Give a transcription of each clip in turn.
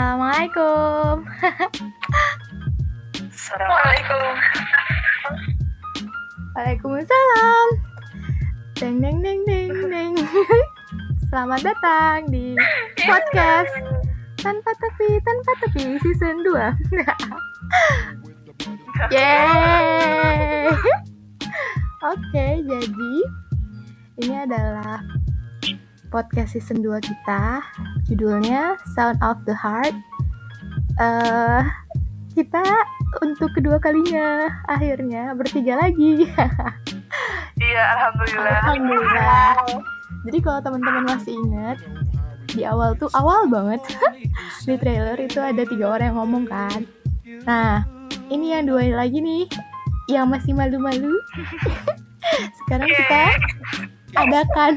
Assalamualaikum. Assalamualaikum. Waalaikumsalam. Deng deng deng deng deng. Selamat datang di podcast tanpa tepi tanpa tepi season 2. Yeay. Oke, jadi ini adalah podcast season 2 kita. Judulnya Sound of the Heart. Eh, kita untuk kedua kalinya akhirnya bertiga lagi. Iya, alhamdulillah. Alhamdulillah. Jadi kalau teman-teman masih ingat di awal tuh awal banget di trailer itu ada tiga orang yang ngomong kan. Nah ini yang dua lagi nih yang masih malu-malu. Sekarang kita adakan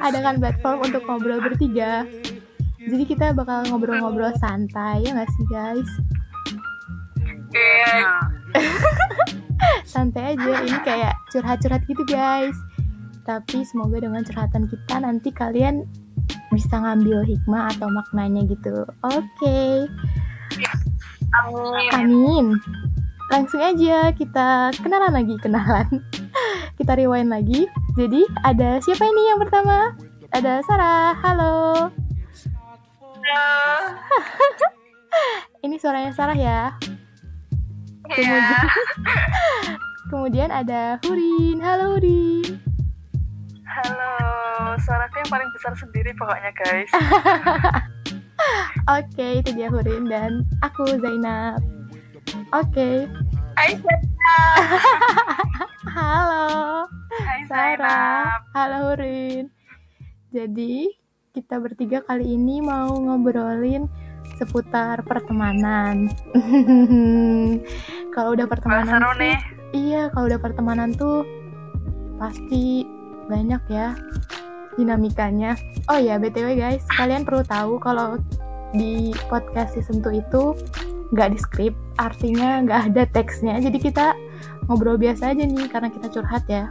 adakan platform untuk ngobrol bertiga. Jadi kita bakal ngobrol-ngobrol santai ya nggak sih guys? Iya. santai aja ini kayak curhat-curhat gitu guys tapi semoga dengan curhatan kita nanti kalian bisa ngambil hikmah atau maknanya gitu oke Amin. amin langsung aja kita kenalan lagi kenalan kita rewind lagi jadi ada siapa ini yang pertama ada Sarah Halo. ini suaranya Sarah ya Iya. kemudian ada Hurin halo Hurin Halo. Suaraku yang paling besar sendiri pokoknya, guys. Oke, itu dia Hurin dan aku Zainab. Oke, Hai, Zainab. halo Hai, Sarah, Zainab. halo Hurin. Jadi kita bertiga kali ini mau ngobrolin seputar pertemanan. kalau udah pertemanan tuh, nih. iya kalau udah pertemanan tuh pasti banyak ya dinamikanya. Oh ya btw guys, kalian perlu tahu kalau di podcast season 2 itu nggak di script, artinya nggak ada teksnya. Jadi kita ngobrol biasa aja nih karena kita curhat ya.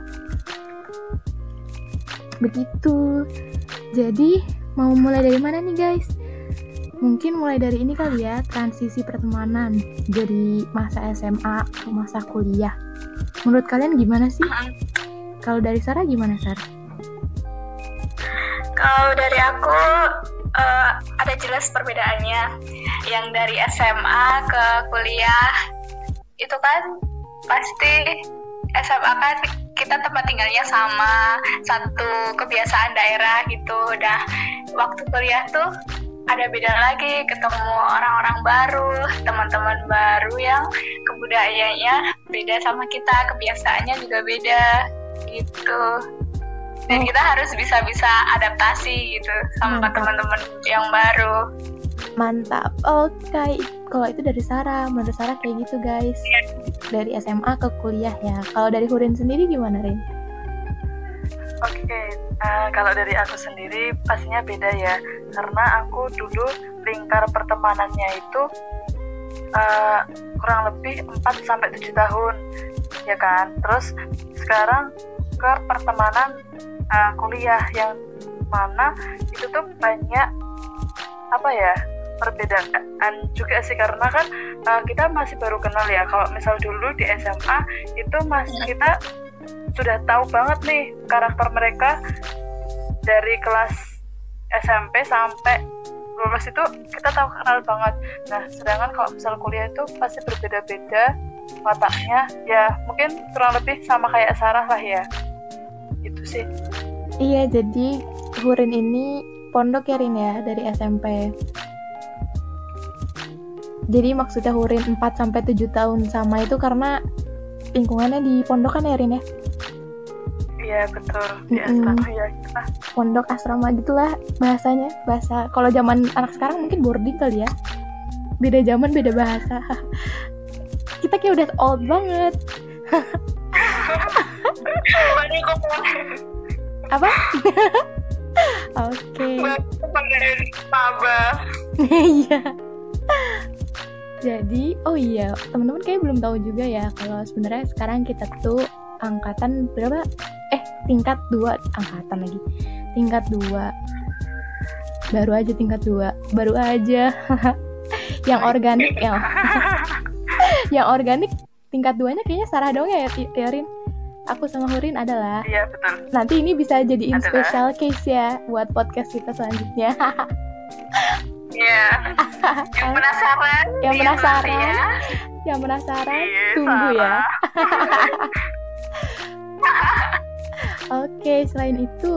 Begitu. Jadi mau mulai dari mana nih guys? Mungkin mulai dari ini kali ya, transisi pertemanan dari masa SMA ke masa kuliah. Menurut kalian gimana sih? Kalau dari Sarah gimana Sarah? Kalau dari aku eh, ada jelas perbedaannya. Yang dari SMA ke kuliah itu kan pasti SMA kan kita tempat tinggalnya sama satu kebiasaan daerah gitu. Udah waktu kuliah tuh ada beda lagi ketemu orang-orang baru, teman-teman baru yang kebudayaannya beda sama kita, kebiasaannya juga beda gitu dan Oh. kita harus bisa-bisa adaptasi gitu sama Mantap. teman-teman yang baru Mantap. Oke, kalau itu dari Sarah, menurut Sarah kayak gitu guys. Dari SMA ke kuliah ya. Kalau dari Hurin sendiri gimana Rin? Oke, eh, kalau dari aku sendiri pastinya beda ya, karena aku dulu lingkar pertemanannya itu eh, kurang lebih 4 sampai 7 tahun, ya kan. Terus sekarang ke pertemanan eh, kuliah yang mana itu tuh banyak apa ya perbedaan juga sih karena kan eh, kita masih baru kenal ya. Kalau misal dulu di SMA itu masih kita sudah tahu banget nih karakter mereka dari kelas SMP sampai lulus itu kita tahu kenal banget. Nah, sedangkan kalau misal kuliah itu pasti berbeda-beda wataknya. Ya, mungkin kurang lebih sama kayak Sarah lah ya. Itu sih. Iya, jadi Hurin ini pondok ya Rin ya dari SMP. Jadi maksudnya Hurin 4 sampai 7 tahun sama itu karena lingkungannya di pondok kan ya Rin ya? Iya, betul. Di asrama ya kita. Pondok asrama gitulah bahasanya. Bahasa kalau zaman anak sekarang mungkin boarding kali ya. Beda zaman, beda bahasa. Kita kayak udah old banget. Apa? Oke. Paba Iya. Jadi, oh iya, teman-teman kayak belum tahu juga ya kalau sebenarnya sekarang kita tuh angkatan berapa? Eh, tingkat dua angkatan lagi. Tingkat dua. baru aja tingkat dua baru aja yang organik yang yang organik tingkat duanya kayaknya Sarah dong ya Teorin aku sama Hurin adalah iya betul nanti ini bisa jadiin Adalah. special case ya buat podcast kita selanjutnya Iya. Yang penasaran? Yang lihat penasaran. ya. yang penasaran Iya, tunggu ya. Oke, selain itu,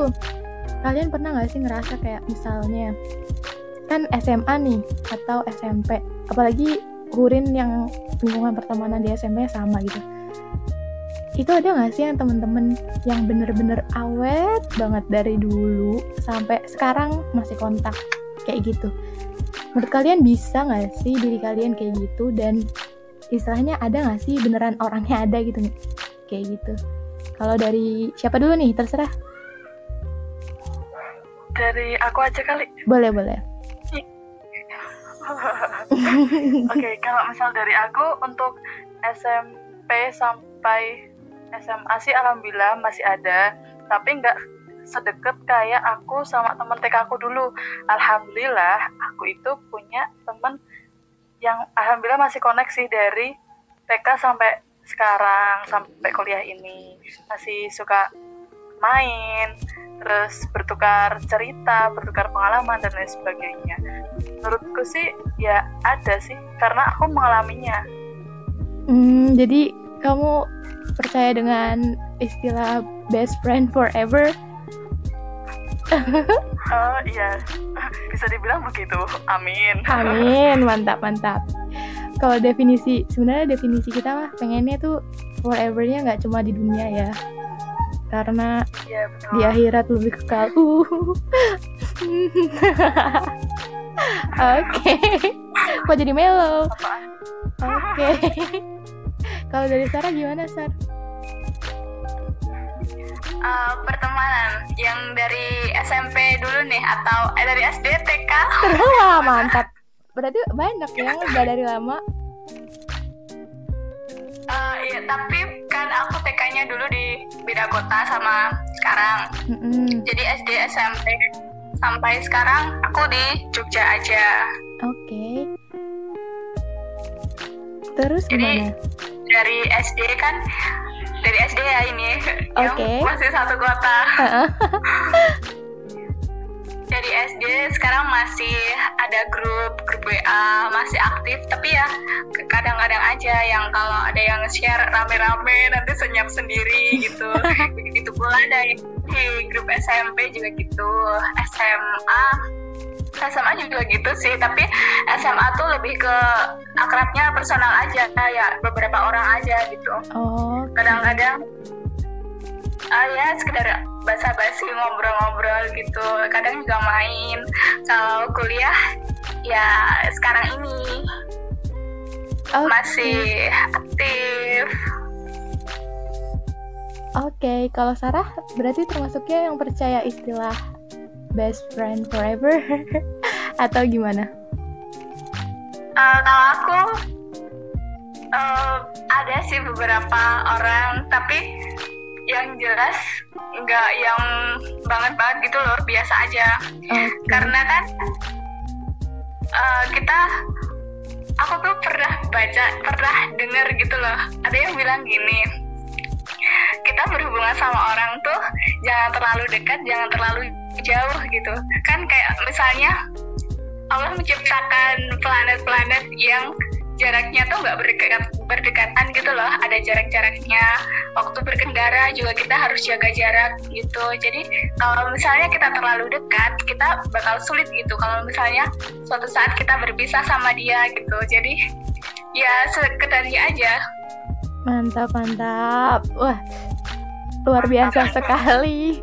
kalian pernah nggak sih ngerasa kayak misalnya kan SMA nih atau SMP, apalagi Hurin yang lingkungan pertemanan di SMP sama gitu. Itu ada nggak sih yang temen-temen yang bener-bener awet banget dari dulu sampai sekarang masih kontak kayak gitu? Menurut kalian bisa nggak sih diri kalian kayak gitu dan istilahnya ada nggak sih beneran orangnya ada gitu nih kayak gitu? Kalau dari siapa dulu nih? Terserah. dari aku aja kali Boleh, boleh. Oke, kalau misal dari aku untuk SMP sampai SMA sih alhamdulillah masih ada, tapi nggak sedekat kayak aku sama temen TK aku dulu. Alhamdulillah aku itu punya temen yang alhamdulillah masih koneksi dari TK sampai sekarang sampai kuliah ini. Masih suka main, terus bertukar cerita, bertukar pengalaman dan lain sebagainya. Menurutku sih ya ada sih karena aku mengalaminya. Hmm, jadi kamu percaya dengan istilah best friend forever? oh iya bisa dibilang begitu amin Amin, mantap, mantap. Kalau definisi, sebenarnya definisi kita mah pengennya tuh forevernya nggak cuma di dunia ya. Karena iya betul di akhirat lebih kekal. Uh. Oke. Kok jadi melo? Oke. Kalau dari Sarah gimana, Sar? Eh, pertemanan yang dari SMP dulu nih atau eh, dari SD TK Wah, mantap. Berarti banyak yang udah dari lama. Eh, iya tapi kan aku TK-nya dulu di beda kota sama sekarang Mm-mm. jadi SD SMP sampai sekarang aku di Jogja aja Oke. Terus Jadi- gimana? Dari SD kan dari SD ya ini yang Oke. masih satu kota. Dari SD sekarang masih ada grup grup WA masih aktif tapi ya kadang-kadang aja yang kalau ada yang share rame-rame nanti senyap sendiri gitu. Begitu pula dari di grup SMP juga gitu SMA SMA juga gitu sih tapi SMA tuh lebih ke akrabnya personal aja ya beberapa orang aja gitu. Oh, kadang-kadang ah ya sekedar basa-basi ngobrol-ngobrol gitu. Kadang juga main. Kalau kuliah ya sekarang ini. Oke. masih aktif. Oke, kalau Sarah berarti termasuknya yang percaya istilah best friend forever atau gimana? Eh, kalau aku eh, ada sih beberapa orang tapi yang jelas nggak yang banget banget gitu loh biasa aja Oke. karena kan eh, kita aku tuh pernah baca pernah dengar gitu loh ada yang bilang gini kita berhubungan sama orang tuh jangan terlalu dekat jangan terlalu jauh gitu. Kan kayak misalnya Allah menciptakan planet-planet yang jaraknya tuh nggak berdekat berdekatan gitu loh. Ada jarak-jaraknya waktu berkendara juga kita harus jaga jarak gitu. Jadi kalau misalnya kita terlalu dekat kita bakal sulit gitu. Kalau misalnya suatu saat kita berpisah sama dia gitu. Jadi ya sekedarnya aja. Mantap, mantap. Wah, luar biasa sekali.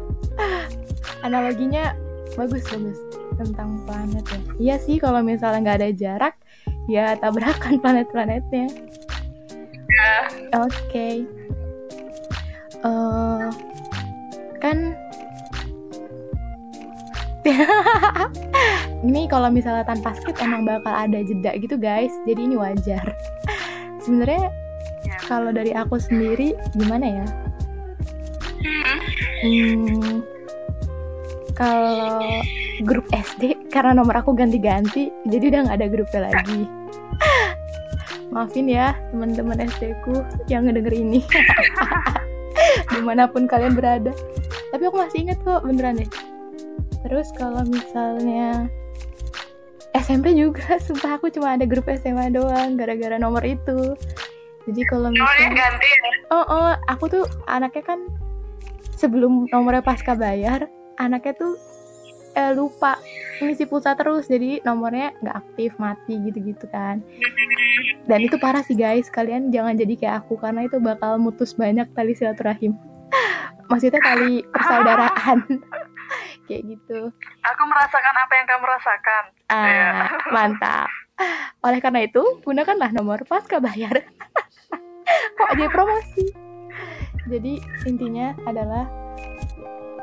Analoginya bagus, bagus tentang planet ya. Iya sih, kalau misalnya nggak ada jarak, ya tabrakan planet-planetnya. Ya, Oke. Eh, kan ini kalau misalnya tanpa skrip emang bakal ada jeda gitu guys. Jadi ini wajar. Sebenarnya Ya. kalau dari aku sendiri gimana ya? hmm, Hmm, kalau grup SD karena nomor aku ganti-ganti jadi udah nggak ada grupnya lagi. Maafin ya teman-teman SD ku yang ngedenger ini. Di mana pun kalian berada. Tapi aku masih inget kok beneran deh. Terus kalau misalnya SMP juga sumpah aku cuma ada grup SMA doang gara-gara nomor itu. Jadi kalau misalnya ganti ya. oh, oh aku tuh anaknya kan sebelum nomornya pasca bayar anaknya tuh eh, lupa ngisi pulsa terus jadi nomornya nggak aktif mati gitu-gitu kan. Dan itu parah sih guys. Kalian jangan jadi kayak aku karena itu bakal mutus banyak tali silaturahim. Maksudnya tali persaudaraan. Kayak gitu. Aku merasakan apa yang kamu rasakan. ah mantap. Oleh karena itu gunakanlah nomor pasca bayar. Kok jadi promosi? Jadi intinya adalah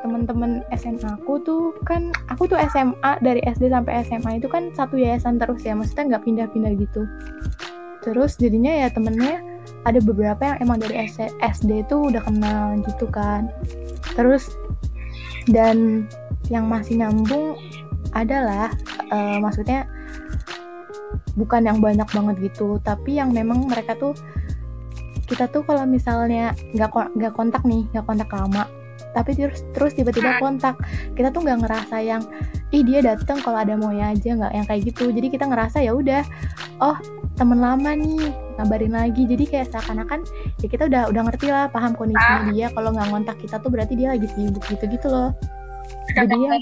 teman-teman SMA aku tuh kan aku tuh SMA dari SD sampai SMA itu kan satu yayasan terus ya maksudnya nggak pindah-pindah gitu. Terus jadinya ya temennya ada beberapa yang emang dari SD tuh udah kenal gitu kan. Terus dan yang masih nyambung adalah eh, maksudnya bukan yang banyak banget gitu tapi yang memang mereka tuh kita tuh kalau misalnya nggak nggak kontak nih nggak kontak lama tapi terus terus tiba-tiba kontak. Kita tuh nggak ngerasa yang ih dia datang kalau ada maunya aja nggak yang kayak gitu. Jadi kita ngerasa ya udah oh temen lama nih ngabarin lagi. Jadi kayak seakan-akan ya kita udah udah ngerti lah paham kondisinya dia. Kalau nggak ngontak kita tuh berarti dia lagi sibuk gitu gitu loh. Jadi ya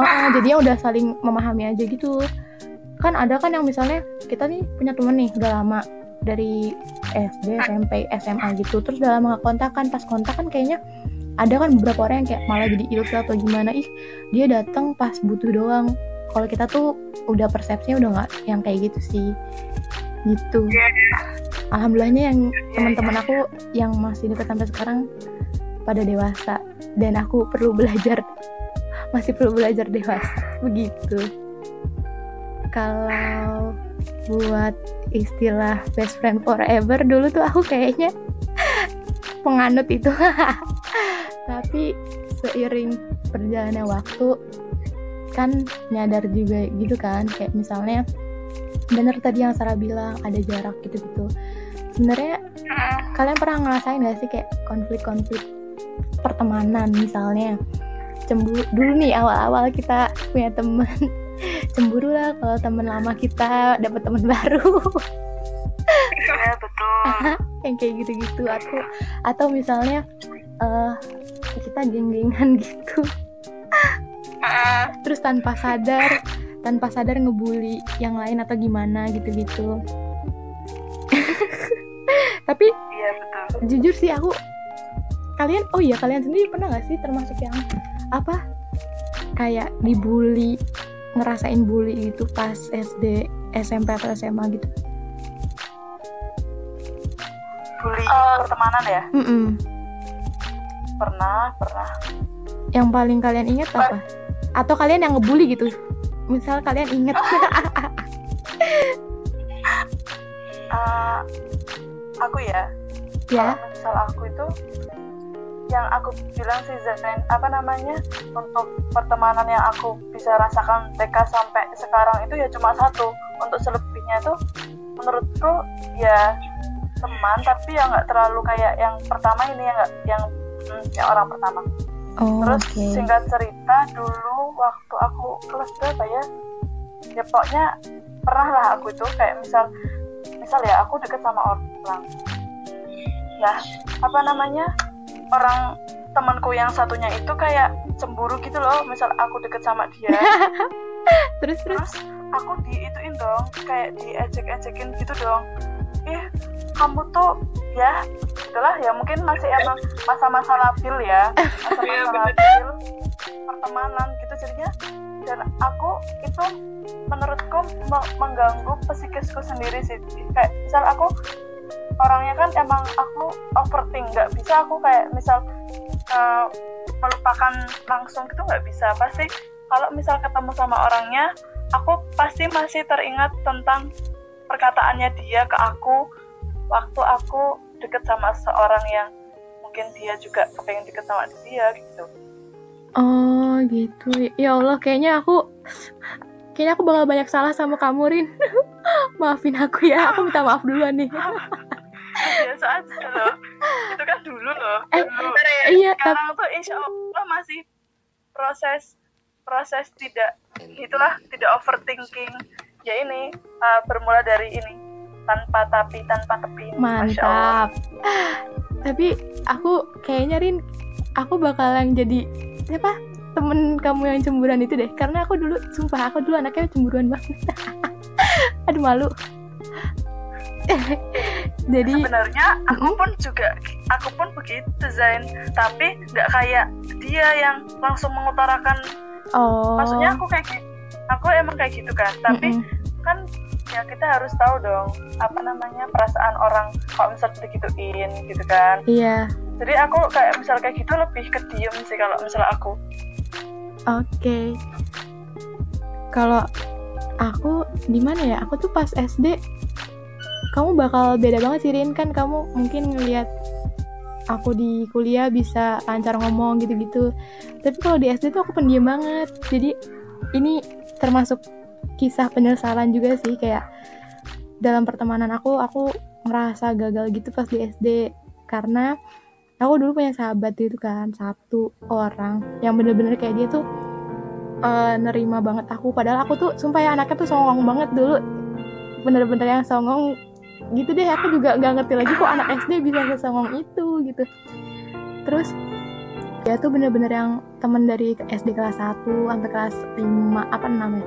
Oh, oh, jadi udah saling memahami aja gitu. Kan ada kan yang misalnya kita nih punya temen nih udah lama dari SD, SMP, SMA gitu. Terus udah lama gak kontak kan, pas kontak kan kayaknya ada kan beberapa orang yang kayak malah jadi ilfil atau gimana ih dia datang pas butuh doang. Kalau kita tuh udah persepsinya udah nggak yang kayak gitu sih. Gitu. Alhamdulillahnya yang teman-teman aku yang masih dekat sampai sekarang pada dewasa dan aku perlu belajar masih perlu belajar dewasa begitu kalau buat istilah best friend forever dulu tuh aku kayaknya penganut itu. Tapi seiring berjalannya waktu kan nyadar juga gitu kan kayak misalnya bener tadi yang Sarah bilang ada jarak gitu-gitu sebenarnya kalian pernah ngerasain gak sih kayak konflik-konflik pertemanan misalnya? Cemburu dulu nih awal-awal kita punya temen. Cemburu lah kalau temen lama kita dapat temen baru Iya betul. yang kayak gitu-gitu. Atau atau misalnya eh kita geng-gengan gitu. Terus tanpa sadar tanpa sadar ngebully yang lain atau gimana gitu-gitu. Tapi Iya betul. jujur sih aku kalian oh iya kalian sendiri pernah gak sih termasuk yang apa kayak dibully ngerasain bully itu pas SD SMP atau SMA gitu Bully Eh. pertemanan ya? Mm-mm. Pernah, pernah. yang paling kalian ingat apa atau kalian yang ngebully gitu misal kalian inget Eh, aku ya, ya kalau misal aku itu yang aku bilang sih Zain apa namanya untuk pertemanan yang aku bisa rasakan TK sampai sekarang itu ya cuma satu untuk selebihnya itu menurutku ya teman tapi yang nggak terlalu kayak yang pertama ini yang nggak yang hmm, yang orang pertama. Oh, terus oke. singkat cerita dulu waktu aku kelas berapa ya? Ya pokoknya pernah lah aku itu kayak misal misal ya aku deket sama orang ya apa namanya? Orang temanku yang satunya itu kayak cemburu gitu loh misal aku deket sama dia. Terus terus? Terus aku diituin dong kayak diejek-ejekin gitu dong ih kamu tuh ya itulah ya mungkin masih emang masa-masa labil ya. Iya, masa-masa labil pertemanan gitu jadinya. Dan aku itu menurutku me- mengganggu psikisku sendiri sih. Kayak misal aku orangnya kan emang aku overthink nggak bisa aku kayak misal eh, melupakan langsung gitu nggak bisa. Pasti kalau misal ketemu sama orangnya aku pasti masih teringat tentang perkataannya dia ke aku waktu aku deket sama seorang yang mungkin dia juga kepengen deket sama dia gitu Oh gitu. Ya Allah, kayaknya aku kayaknya aku bakal banyak salah sama kamu, Rin. Maafin aku ya. Aku minta maaf duluan nih. biasa aja loh itu kan dulu loh Eh, dulu. iya, tapi sekarang tuh insya Allah masih proses proses tidak itulah tidak overthinking ya ini uh, bermula dari ini tanpa tapi tanpa tepi mantap. Tapi aku kayaknya Rin, aku bakalan jadi siapa? Temen kamu yang cemburuan itu deh. Karena aku dulu, sumpah aku dulu anaknya cemburuan banget. Aduh malu. jadi sebenarnya aku pun juga aku pun begitu Zain tapi nggak kayak dia yang langsung mengutarakan oh. maksudnya aku kayak gitu aku emang kayak gitu kan tapi Mm-mm. kan ya kita harus tahu dong apa namanya perasaan orang kalau misal digituin gitu kan Iya. jadi aku kayak misal kayak gitu lebih ke diem sih kalau misal aku Oke. Kalau aku di mana ya? Aku tuh pas SD kamu bakal beda banget sih Rin kan kamu mungkin ngelihat aku di kuliah bisa lancar ngomong gitu-gitu. Tapi kalau di SD tuh aku pendiam banget. Jadi ini termasuk kisah penyesalan juga sih kayak dalam pertemanan aku aku ngerasa gagal gitu pas di SD karena aku dulu punya sahabat itu kan satu orang yang bener-bener kayak dia tuh eh, nerima banget aku. Padahal aku tuh sumpah ya anaknya tuh songong banget dulu. Bener-bener yang songong gitu deh aku juga nggak ngerti lagi kok anak SD bisa sesongong itu gitu. Terus dia tuh bener-bener yang temen dari SD kelas 1 sampai kelas 5 apa namanya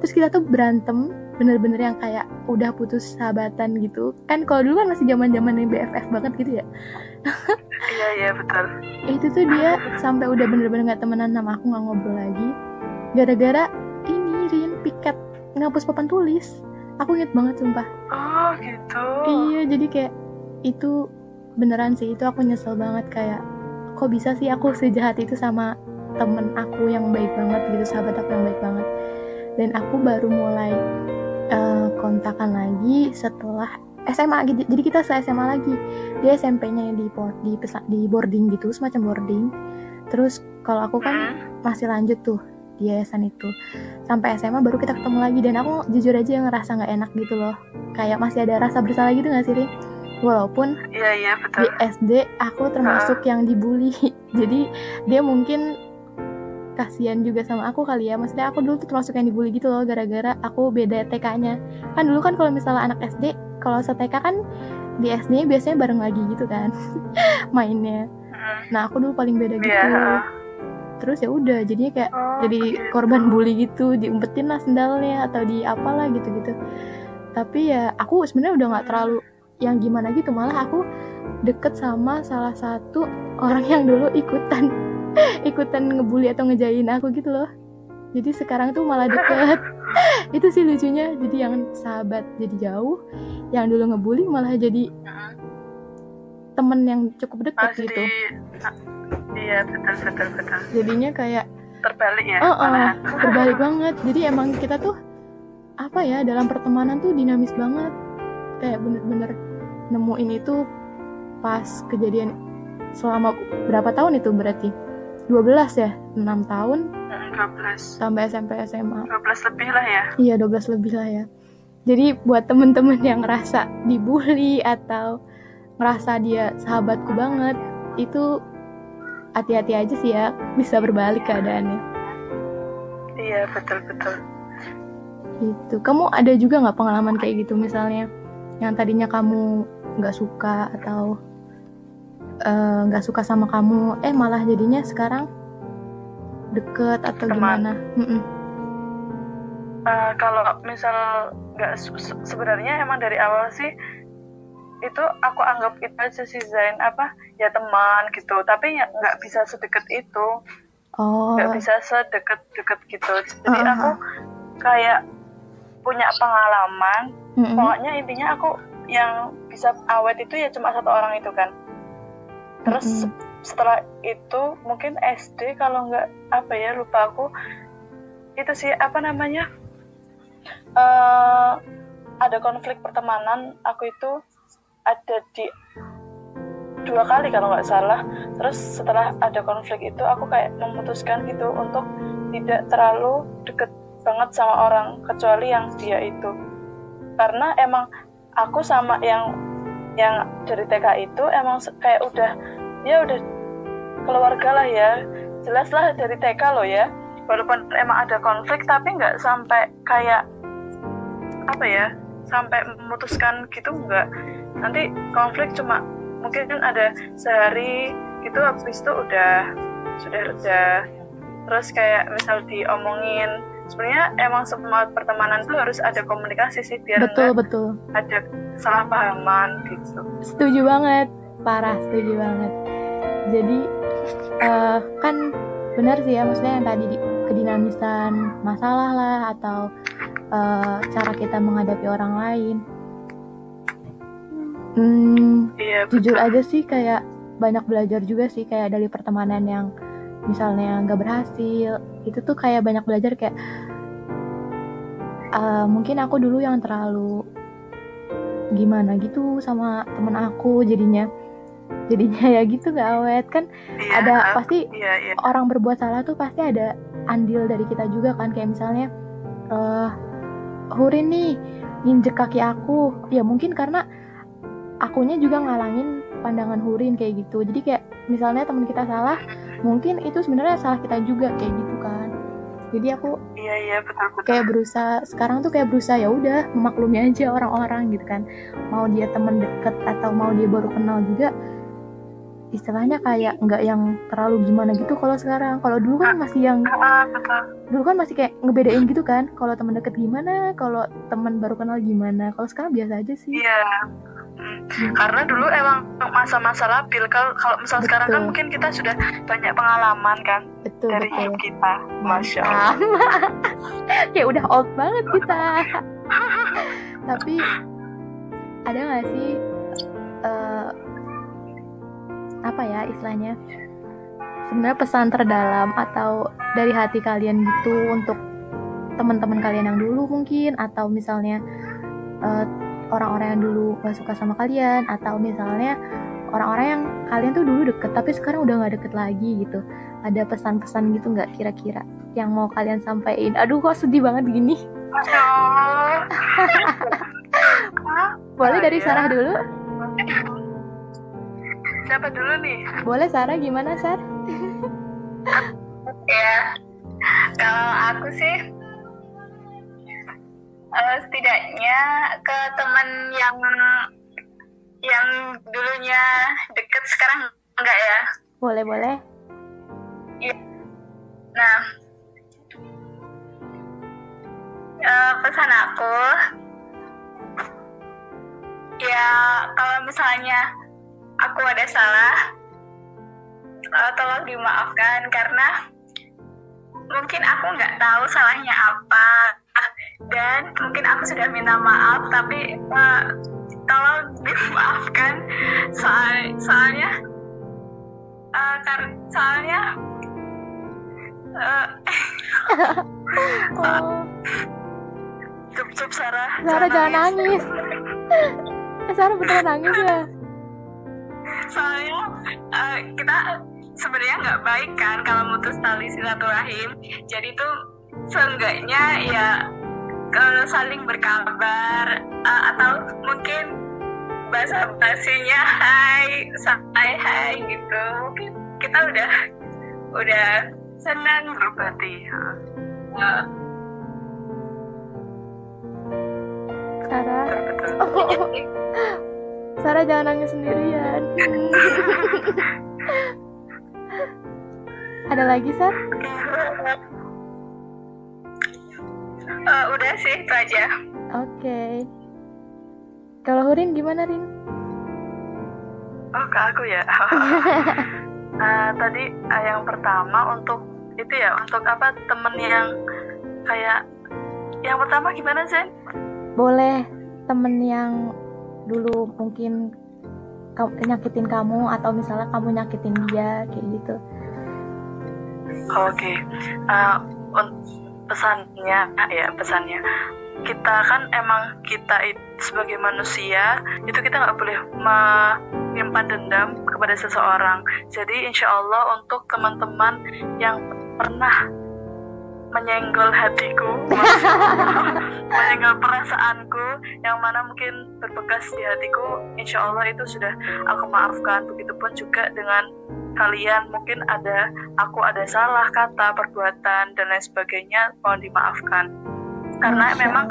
terus kita tuh berantem bener-bener yang kayak udah putus sahabatan gitu. Kan kalau dulu kan masih zaman zaman BFF banget gitu ya. Iya iya betul. Itu tuh dia sampai udah bener-bener nggak temenan sama aku nggak ngobrol lagi. Gara-gara ini Rin piket ngapus papan tulis. Aku inget banget sumpah. Oh gitu. Iya jadi kayak itu beneran sih. Itu aku nyesel banget kayak kok bisa sih aku sejahat itu sama temen aku yang baik banget gitu sahabat aku yang baik banget. Dan aku baru mulai eh, kontakan lagi setelah SMA gitu. Jadi kita se SMA lagi. Dia SMP-nya di board di pesa- di boarding gitu semacam boarding. Terus kalau aku kan masih lanjut tuh di yayasan itu. Sampai SMA baru kita ketemu lagi. Dan aku jujur aja ngerasa nggak enak gitu loh. Kayak masih ada rasa bersalah gitu nggak sih Rin? Walaupun iya iya di betul SD aku termasuk yang dibully. Jadi dia mungkin kasihan juga sama aku kali ya. Maksudnya aku dulu tuh termasuk yang dibully gitu loh gara-gara aku beda TK-nya kan dulu kan kalau misalnya anak SD kalau se-TK kan di SD-nya biasanya bareng lagi gitu kan mainnya. Nah aku dulu paling beda gitu. iya terus ya udah jadinya kayak Oh, jadi gitu. korban bully gitu diumpetin lah sendalnya atau di apalah gitu gitu tapi ya aku sebenarnya udah nggak terlalu yang gimana gitu malah aku deket sama salah satu orang yang dulu ikutan ikutan ngebully atau ngejain aku gitu loh. Jadi sekarang tuh malah deket. Itu sih lucunya. Jadi yang sahabat jadi jauh yang dulu ngebully malah jadi temen yang cukup deket masih gitu. iya betul betul betul. Jadinya kayak terbalik ya Oh, oh, berbalik banget. Jadi emang kita tuh apa ya dalam pertemanan tuh dinamis banget. Kayak bener-bener nemuin itu pas kejadian selama berapa tahun itu berarti? 12 ya? 6 tahun Hmm, 12 sampai SMP SMA. 12 lebih lah ya Iya 12 lebih lah ya. Jadi buat temen-temen yang ngerasa dibully atau ngerasa dia sahabatku banget, itu hati-hati aja sih ya, bisa berbalik keadaannya. iya betul betul gitu kamu ada juga nggak pengalaman kayak gitu misalnya yang tadinya kamu nggak suka atau eh, nggak suka sama kamu eh malah jadinya sekarang deket atau Teman. gimana. Eh, kalau misal nggak se- se- sebenarnya emang dari awal sih itu aku anggap itu aja sih Zain apa ya teman gitu. Tapi ya nggak bisa sedekat itu. Oh. Nggak bisa sedekat-dekat gitu. Jadi Ah, ah, aku kayak punya pengalaman mm-mm. pokoknya intinya aku yang bisa awet itu ya cuma satu orang itu kan. Terus Mm-mm. se- setelah itu mungkin SD kalau nggak apa ya lupa aku. Itu sih apa namanya? Eh ada konflik pertemanan. Aku itu ada di dua kali kalau nggak salah. Terus setelah ada konflik itu aku kayak memutuskan gitu untuk tidak terlalu deket banget sama orang kecuali yang dia itu karena emang aku sama yang yang dari TK itu emang kayak udah ya udah keluarga lah ya. Jelas lah dari TK loh ya. Walaupun emang ada konflik tapi nggak sampai kayak apa ya sampai memutuskan gitu nggak. Nanti konflik cuma mungkin kan ada sehari gitu habis itu udah sudah reda. Terus kayak misal diomongin sebenarnya emang semua pertemanan tuh harus ada komunikasi sih biar betul betul. ada salah pahaman gitu. Setuju banget parah setuju banget. Jadi uh, kan benar sih ya maksudnya yang tadi di, kedinamisan masalah lah atau uh, cara kita menghadapi orang lain. Hmm, iya, jujur aja sih kayak banyak belajar juga sih kayak dari pertemanan yang misalnya nggak berhasil itu tuh kayak banyak belajar kayak uh, mungkin aku dulu yang terlalu gimana gitu sama temen aku jadinya. Jadinya ya gitu nggak awet. Kan iya, ada pasti iya, iya. orang berbuat salah tuh pasti ada andil dari kita juga kan. Kayak misalnya uh, Hurin nih nginjek kaki aku. Ya mungkin karena akunya juga ngalangin pandangan Hurin kayak gitu. Jadi kayak misalnya teman kita salah mungkin itu sebenarnya salah kita juga kayak gitu kan. Jadi aku iya iya betul betul. kayak berusaha sekarang tuh kayak berusaha ya udah memaklumi aja orang-orang gitu kan. Mau dia teman deket atau mau dia baru kenal juga istilahnya kayak nggak yang terlalu gimana gitu kalau sekarang. Kalau dulu kan masih yang ah, betul. dulu kan masih kayak ngebedain gitu kan kalau teman deket gimana kalau teman baru kenal gimana. Kalau sekarang biasa aja sih. Iya karena dulu emang masa-masa labil. Kalau kalau misal betul. sekarang kan mungkin kita sudah banyak pengalaman kan betul, dari betul. hidup kita. Masya allah. Kayak udah old banget kita. Tapi ada nggak sih uh, apa ya istilahnya sebenarnya pesan terdalam atau dari hati kalian gitu untuk teman-teman kalian yang dulu mungkin atau misalnya uh, orang-orang yang dulu gak suka sama kalian atau misalnya orang-orang yang kalian tuh dulu deket tapi sekarang udah nggak deket lagi gitu. Ada pesan-pesan gitu nggak kira-kira yang mau kalian sampaikan? Aduh kok sedih banget gini? Boleh dari Sarah dulu? Siapa dulu nih? Boleh Sarah. Gimana Sar? Ya kalau aku sih uh, setidaknya ke teman yang yang dulunya deket sekarang enggak ya? Boleh boleh. Ya. nah. Uh, pesan aku ya kalau misalnya aku ada salah uh, tolong dimaafkan karena mungkin aku nggak tahu salahnya apa dan mungkin aku sudah minta maaf tapi uh, tolong dimaafkan soal soalnya uh, karena soalnya uh, oh. cup cup Sarah Sarah jangan nangis, nangis. Sarah beneran nangis ya soalnya uh, kita sebenarnya nggak baik kan kalau mutus tali silaturahim jadi tuh seenggaknya ya uh, saling berkabar. Uh, atau mungkin bahasa basinya hai hai hai gitu. Mungkin kita udah udah senang berbati uh, Sarah? Oh. Sarah jangan nangis sendirian. Ada lagi Sar? Uh, udah sih itu aja. Oke. Okay. Kalau Hurin gimana Rin? Oh ke aku ya. uh, tadi uh, yang pertama untuk itu ya untuk apa temen yang kayak yang pertama gimana Zen? Boleh temen yang dulu mungkin nyakitin kamu atau misalnya kamu nyakitin dia kayak gitu. Oke, okay. uh, pesannya ya pesannya. Kita kan emang kita itu sebagai manusia itu kita nggak boleh menyimpan dendam kepada seseorang. Jadi insya Allah untuk teman-teman yang pernah menyenggol hatiku menyenggol perasaanku yang mana mungkin berbekas di hatiku insya Allah itu sudah aku maafkan. Begitupun juga dengan kalian mungkin ada aku ada salah kata perbuatan dan lain sebagainya mohon dimaafkan. Karena Masya memang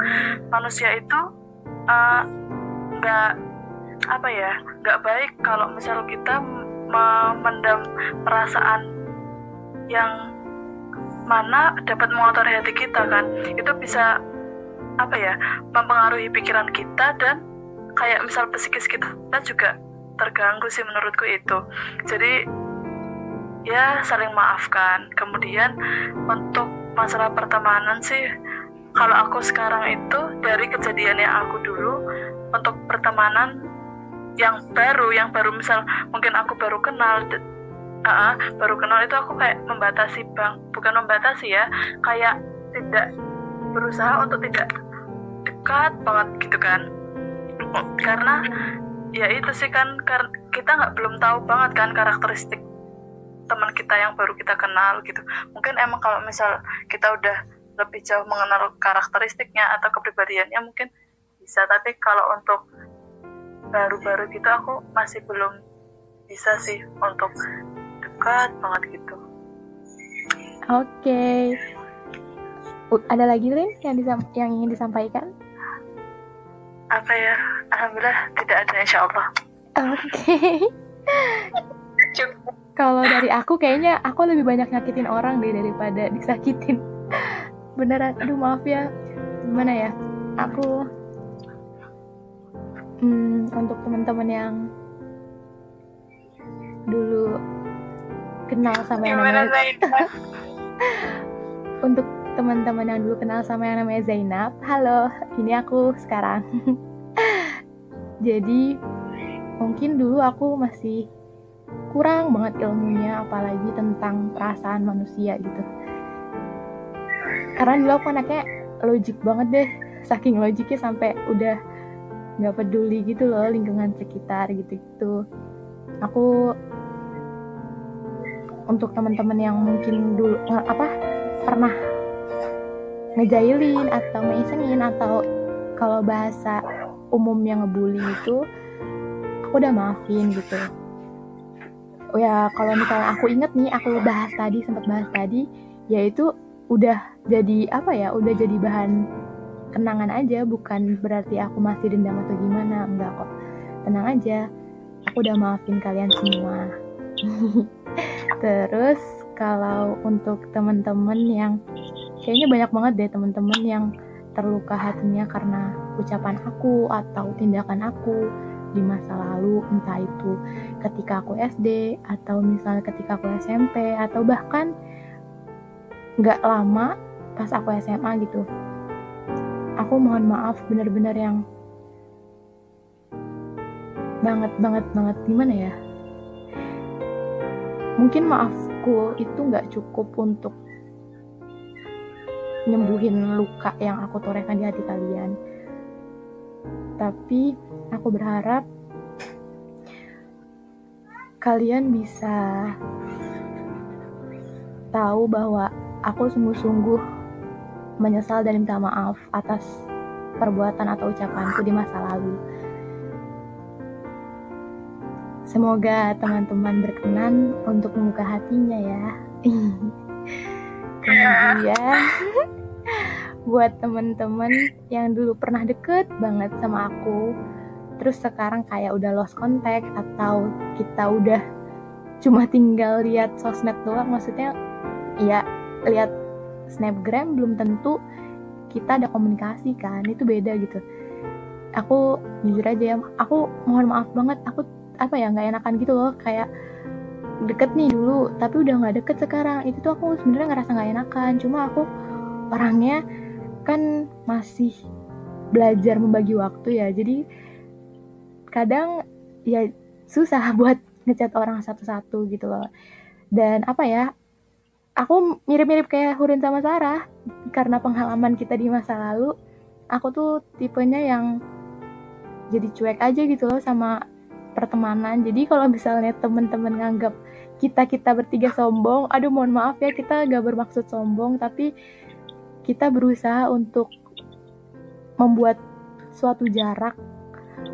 manusia itu eh, nggak apa ya nggak baik kalau misal kita memendam perasaan yang mana dapat mengotori hati kita kan. Itu bisa apa ya mempengaruhi pikiran kita dan kayak misal psikis kita juga terganggu sih menurutku itu. Jadi ya saling maafkan. Kemudian untuk masalah pertemanan sih kalau aku sekarang itu dari kejadian yang aku dulu untuk pertemanan yang baru yang baru misal mungkin aku baru kenal uh, baru kenal itu aku kayak membatasi bang bukan membatasi ya kayak tidak berusaha untuk tidak dekat banget gitu kan. Karena ya itu sih kan kita nggak belum tahu banget kan karakteristik teman kita yang baru kita kenal gitu mungkin emang kalau misal kita udah lebih jauh mengenal karakteristiknya atau kepribadiannya mungkin bisa tapi kalau untuk baru-baru gitu aku masih belum bisa sih untuk dekat banget gitu Oke. U- Ada lagi Lin yang yang ingin disampaikan? apa ya alhamdulillah tidak ada insya Allah Oke. Cukup. Kalau dari aku kayaknya aku lebih banyak nyakitin orang deh daripada disakitin. Beneran, aduh maaf ya. Gimana ya? Aku hmm, untuk teman-teman yang dulu kenal sama yang namanya untuk teman-teman yang dulu kenal sama yang namanya Zainab, halo, ini aku sekarang. Jadi mungkin dulu aku masih kurang banget ilmunya, apalagi tentang perasaan manusia gitu. Karena dulu aku anaknya logik banget deh, saking logiknya sampai udah nggak peduli gitu loh lingkungan sekitar gitu-gitu. Aku untuk teman-teman yang mungkin dulu nge- apa pernah ngejailin atau ngeisengin atau kalau bahasa umum yang ngebully itu aku udah maafin gitu ya kalau misalnya aku inget nih aku bahas tadi sempat bahas tadi yaitu udah jadi apa ya udah jadi bahan kenangan aja bukan berarti aku masih dendam atau gimana enggak kok. Tenang aja aku udah maafin kalian semua. Terus kalau untuk teman-teman yang kayaknya banyak banget deh teman-teman yang terluka hatinya karena ucapan aku atau tindakan aku di masa lalu entah itu ketika aku SD atau misalnya ketika aku SMP atau bahkan nggak lama pas aku SMA gitu. Aku mohon maaf bener-bener yang banget banget banget. Gimana ya? Mungkin maafku itu nggak cukup untuk nyembuhin luka yang aku torehkan di hati kalian. Tapi aku berharap kalian bisa tahu bahwa aku sungguh-sungguh menyesal dan minta maaf atas perbuatan atau ucapanku di masa lalu. Semoga teman-teman berkenan untuk membuka hatinya ya. Kemudian buat temen-temen yang dulu pernah deket banget sama aku, terus sekarang kayak udah lost contact atau kita udah cuma tinggal lihat sosmed doang, maksudnya ya lihat snapgram belum tentu kita ada komunikasi kan, itu beda gitu. Aku jujur aja ya, aku mohon maaf banget, aku apa ya nggak enakan gitu loh kayak deket nih dulu tapi udah nggak deket sekarang itu tuh aku sebenarnya ngerasa nggak enakan cuma aku orangnya kan masih belajar membagi waktu ya jadi kadang ya susah buat ngechat orang satu-satu gitu loh. Dan apa ya aku mirip-mirip kayak Hurin sama Sarah. Karena pengalaman kita di masa lalu aku tuh tipenya yang jadi cuek aja gitu loh sama pertemanan. Jadi kalau misalnya temen-temen nganggap kita kita bertiga sombong aduh mohon maaf ya kita gak bermaksud sombong tapi kita berusaha untuk membuat suatu jarak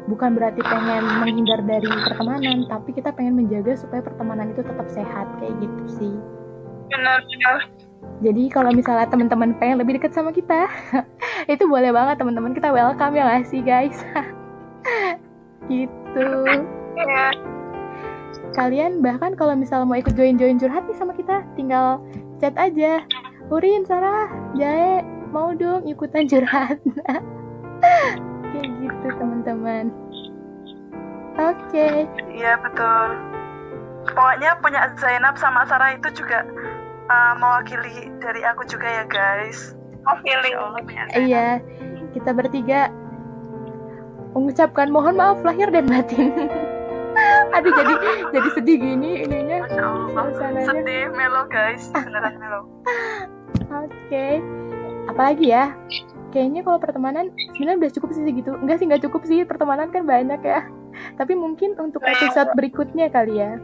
bukan berarti pengen menghindar dari pertemanan tapi kita pengen menjaga supaya pertemanan itu tetap sehat kayak gitu sih. Benar-benar. Jadi kalau misalnya teman-teman pengen lebih dekat sama kita itu boleh banget teman-teman. Kita welcome ya gak sih guys? Gitu. Ya kalian bahkan kalau misalnya mau ikut join-join curhat nih sama kita tinggal chat aja. Urin, Sarah, Jae, mau dong ikutan curhat kayak gitu teman-teman oke Iya betul. Pokoknya punya Zainab sama Sarah itu juga uh, mewakili dari aku juga ya guys. mau feeling iya kita bertiga mengucapkan mohon maaf lahir dan batin aduh jadi jadi sedih gini ininya Masya Allah. suasananya Sedih melo guys, beneran melo. Oke. Apalagi ya? Kayaknya kalau pertemanan sebenarnya udah cukup sih gitu. Enggak sih nggak cukup sih pertemanan kan banyak ya. Tapi mungkin untuk episode berikutnya kali ya.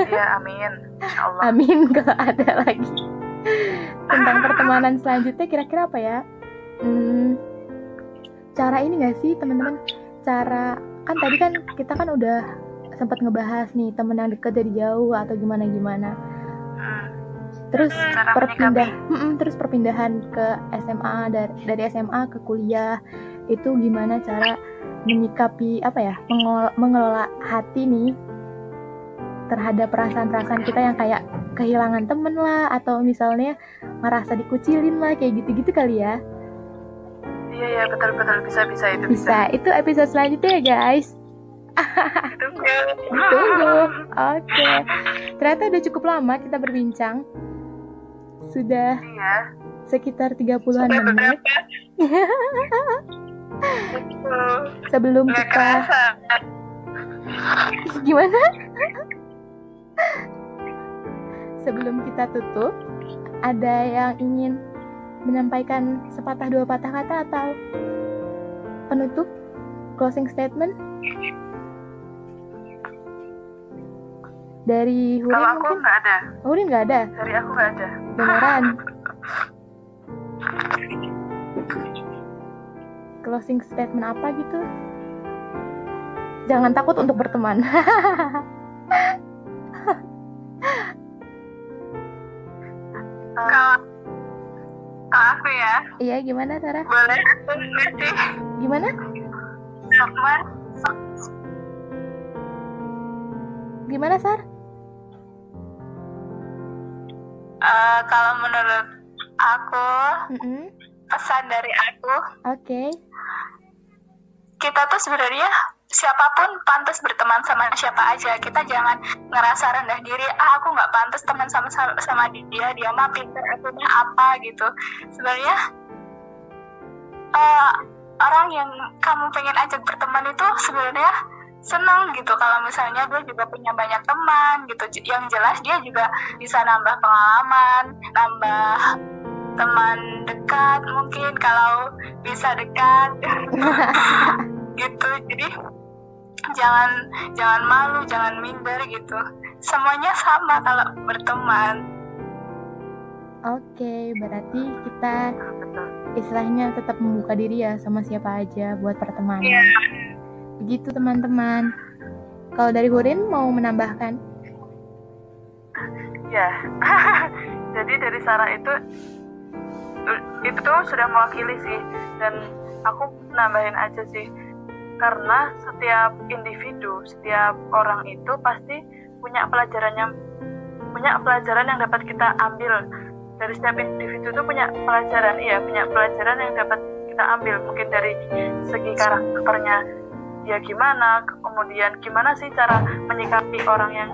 Iya amin. Allah. Amin kalau ada lagi. Tentang pertemanan selanjutnya kira-kira apa ya? Hmm, cara ini nggak sih teman-teman? Cara kan tadi kan kita kan udah sempat ngebahas nih temen yang deket dari jauh atau gimana gimana. Terus perpindah Mm-mm, terus perpindahan ke SMA dari dari SMA ke kuliah itu gimana cara menyikapi apa ya mengelola, mengelola hati nih terhadap perasaan-perasaan kita yang kayak kehilangan temen lah atau misalnya ngerasa dikucilin lah kayak gitu-gitu kali ya Iya iya betul betul bisa bisa itu bisa itu episode selanjutnya ya guys Ditunggu. Ditunggu. Oke. Ternyata udah cukup lama kita berbincang. Sudah Iya. sekitar 30-an Sampai menit sebelum nggak kita kerasa gimana? sebelum kita tutup, ada yang ingin menyampaikan sepatah dua patah kata atau penutup closing statement dari Hurin Kalau aku nggak ada, Hurin nggak ada, dari aku nggak ada. beneran. Closing statement apa gitu? Jangan takut untuk berteman. Kalau kalau aku ya Iya, gimana Sarah? boleh aku ngasih Gimana? sama Gimana Sar? Eh, kalau menurut aku Mm-mm. pesan dari aku Oke. kita tuh sebenarnya siapa pun pantas berteman sama siapa aja kita jangan ngerasa rendah diri ah aku nggak pantas teman sama sama, sama dia dia mah pinter aku mah apa gitu sebenarnya eh, orang yang kamu pengen ajak berteman itu sebenarnya senang gitu. Kalau misalnya dia juga punya banyak teman gitu yang jelas dia juga bisa nambah pengalaman nambah teman dekat mungkin kalau bisa dekat. Gitu. Jadi jangan jangan malu jangan minder gitu. Semuanya sama kalau berteman. Oke, berarti kita istilahnya tetap membuka diri ya sama siapa aja buat pertemanan. Iya. Begitu teman-teman. Kalau dari Hurin mau menambahkan? Ya. Jadi dari Sarah itu itu sudah mewakili sih dan aku nambahin aja sih karena setiap individu, setiap orang itu pasti punya pelajaran yang punya pelajaran yang dapat kita ambil dari setiap individu itu punya pelajaran iya punya pelajaran yang dapat kita ambil mungkin dari segi karakternya dia gimana? Kemudian gimana sih cara menyikapi orang yang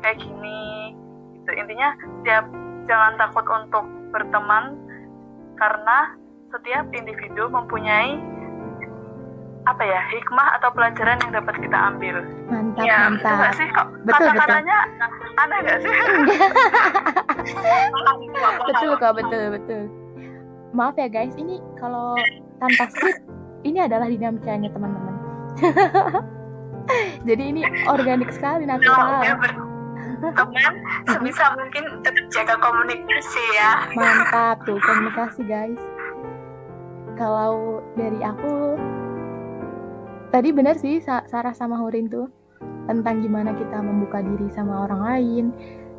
kayak gini? Gitu. Intinya setiap jangan takut untuk berteman karena setiap individu mempunyai apa ya hikmah atau pelajaran yang dapat kita ambil. Mantap, Ya, itu nggak mantap. sih? Kok Betul, kata-katanya aneh nggak sih? Betul kok, betul, betul. maaf ya guys. Ini kalau tanpa skrip ini adalah dinamikanya teman-teman jadi ini organik sekali natural udah berteman, sebisa mungkin tetap jaga komunikasi ya. mantap tuh komunikasi guys kalau dari aku tadi benar sih Sa- Sarah sama Hurin tuh tentang gimana kita membuka diri sama orang lain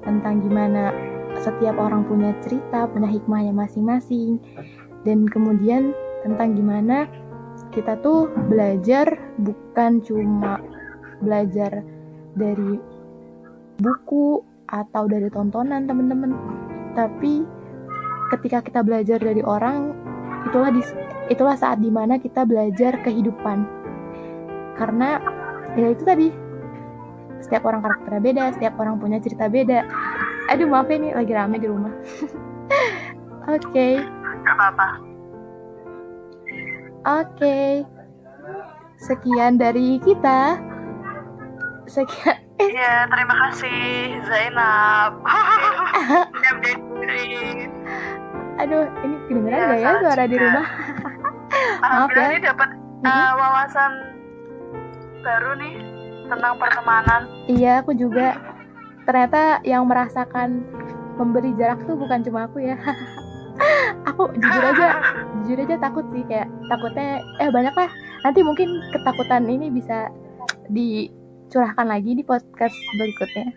tentang gimana setiap orang punya cerita punya hikmahnya masing-masing dan kemudian tentang gimana kita tuh belajar bukan cuma belajar dari buku atau dari tontonan teman-teman tapi ketika kita belajar dari orang itulah dis- itulah saat di mana kita belajar kehidupan. Karena ya itu tadi setiap orang karakternya beda setiap orang punya cerita beda. Aduh maaf ya nih lagi rame di rumah. Oke. Gak apa-apa. Oke sekian dari kita sekian Iya, terima kasih Zainab. Aduh ini kedengeran Iya, gak ya suara di juga. rumah Alhamdulillah ya. ini dapat Mhm. uh, wawasan baru nih tentang pertemanan. Iya, aku juga. Ternyata yang merasakan memberi jarak tuh bukan cuma aku ya. aku jujur aja, jujur aja takut sih kayak takutnya eh banyak lah. Nanti mungkin ketakutan ini bisa dicurahkan lagi di podcast berikutnya.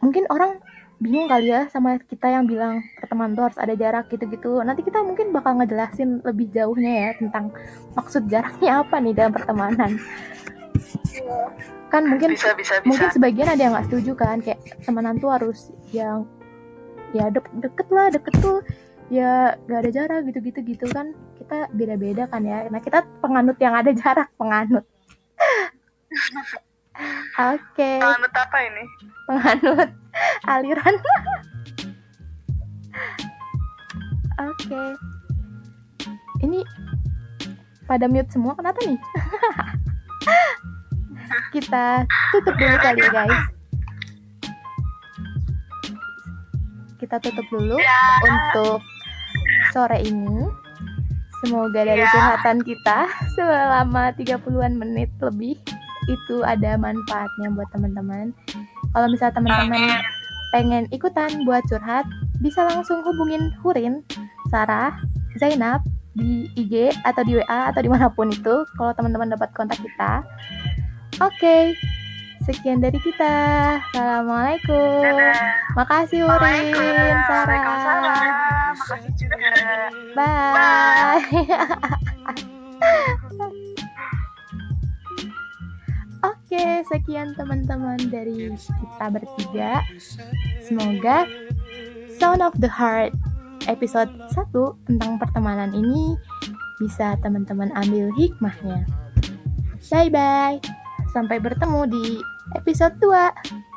Mungkin orang bingung kali ya sama kita yang bilang pertemanan tuh harus ada jarak gitu-gitu. Nanti kita mungkin bakal ngejelasin lebih jauhnya ya tentang maksud jaraknya apa nih dalam pertemanan. Kan mungkin Bisa, bisa, bisa. mungkin sebagian ada yang nggak setuju kan kayak temenan tuh harus yang ya de- deket lah deket tuh ya gak ada jarak gitu-gitu gitu kan. Kita beda-beda kan ya. Nah kita penganut yang ada jarak penganut. Oke. Penganut apa ini? penganut aliran. Oke. Ini pada mute semua kenapa nih? Kita tutup dulu kali ya guys kita tutup dulu Ya. untuk sore ini semoga dari Ya. curhatan kita selama 30-an menit lebih itu ada manfaatnya buat teman-teman kalau misalnya teman-teman pengen ikutan buat curhat, bisa langsung hubungin Hurin, Sarah, Zainab di IG atau di WA atau di mana pun itu kalau teman-teman dapat kontak kita. Oke, sekian dari kita. Assalamualaikum. Dadah. Makasih Hurin, Sarah. Makasih juga. Bye. Oke, sekian teman-teman dari kita bertiga. Semoga Sound of the Heart episode 1 tentang pertemanan ini bisa teman-teman ambil hikmahnya. Bye bye. Sampai bertemu di episode 2.